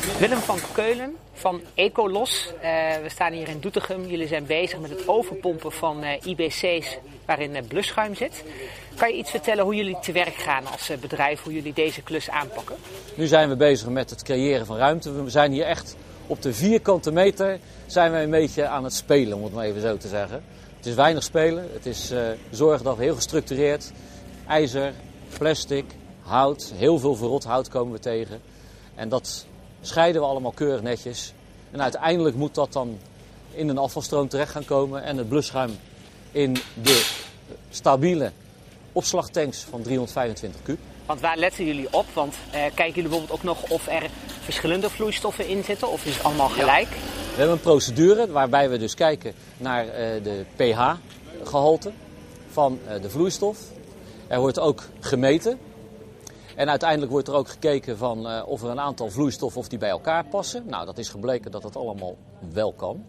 Willem van Keulen van Ecolos. Uh, we staan hier in Doetinchem. Jullie zijn bezig met het overpompen van uh, IBC's waarin uh, blusschuim zit. Kan je iets vertellen hoe jullie te werk gaan als bedrijf, hoe jullie deze klus aanpakken? Nu zijn we bezig met het creëren van ruimte. We zijn hier echt op de vierkante meter zijn we een beetje aan het spelen, om het maar even zo te zeggen. Het is weinig spelen. Het is zorgen dat we heel gestructureerd ijzer, plastic, hout, heel veel verrot hout komen we tegen. En dat scheiden we allemaal keurig netjes. En uiteindelijk moet dat dan in een afvalstroom terecht gaan komen en het blusschuim in de stabiele opslagtanks van 325 kub. Want waar letten jullie op? Want eh, kijken jullie bijvoorbeeld ook nog of er verschillende vloeistoffen in zitten of is het allemaal gelijk? We hebben een procedure waarbij we dus kijken naar eh, de pH-gehalte van uh, de vloeistof. Er wordt ook gemeten en uiteindelijk wordt er ook gekeken van uh, of er een aantal vloeistoffen of die bij elkaar passen. Nou, dat is gebleken dat dat allemaal wel kan.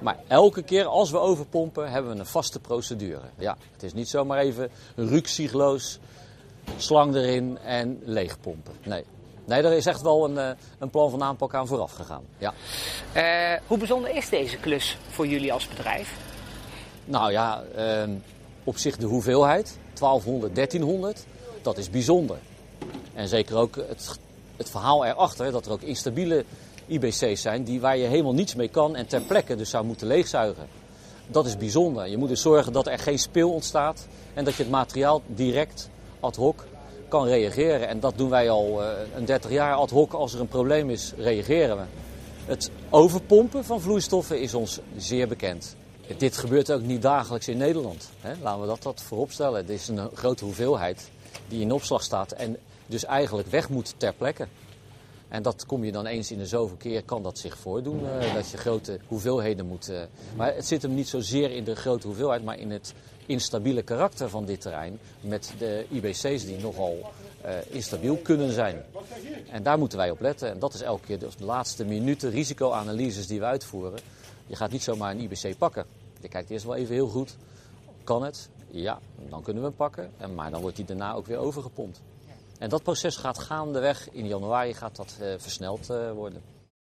Maar elke keer als we overpompen hebben we een vaste procedure. Ja, het is niet zomaar even ruksigloos, slang erin en leegpompen. Nee. Nee, er is echt wel een, uh, een plan van aanpak aan vooraf gegaan. Ja. Uh, hoe bijzonder is deze klus voor jullie als bedrijf? Nou ja, ehm, op zich de hoeveelheid, 1200, 1300, dat is bijzonder. En zeker ook het, het verhaal erachter dat er ook instabiele IBC's zijn die, waar je helemaal niets mee kan en ter plekke dus zou moeten leegzuigen. Dat is bijzonder. Je moet dus zorgen dat er geen speel ontstaat en dat je het materiaal direct ad hoc kan reageren. En dat doen wij al uh, een 30 jaar ad hoc. Als er een probleem is, reageren we. Het overpompen van vloeistoffen is ons zeer bekend. Dit gebeurt ook niet dagelijks in Nederland. Hè? Laten we dat, dat voorop stellen. Het is een grote hoeveelheid die in opslag staat. En dus eigenlijk weg moet ter plekke. En dat kom je dan eens in de zoveel keer, kan dat zich voordoen, uh, dat je grote hoeveelheden moet. Uh, maar het zit hem niet zozeer in de grote hoeveelheid, maar in het instabiele karakter van dit terrein. Met de IBC's die nogal uh, instabiel kunnen zijn. En daar moeten wij op letten. En dat is elke keer de laatste minuten risicoanalyses die we uitvoeren. Je gaat niet zomaar een IBC pakken. Je kijkt eerst wel even heel goed. Kan het? Ja, dan kunnen we hem pakken. En, maar dan wordt hij daarna ook weer overgepompt. En dat proces gaat gaandeweg, in januari gaat dat uh, versneld uh, worden.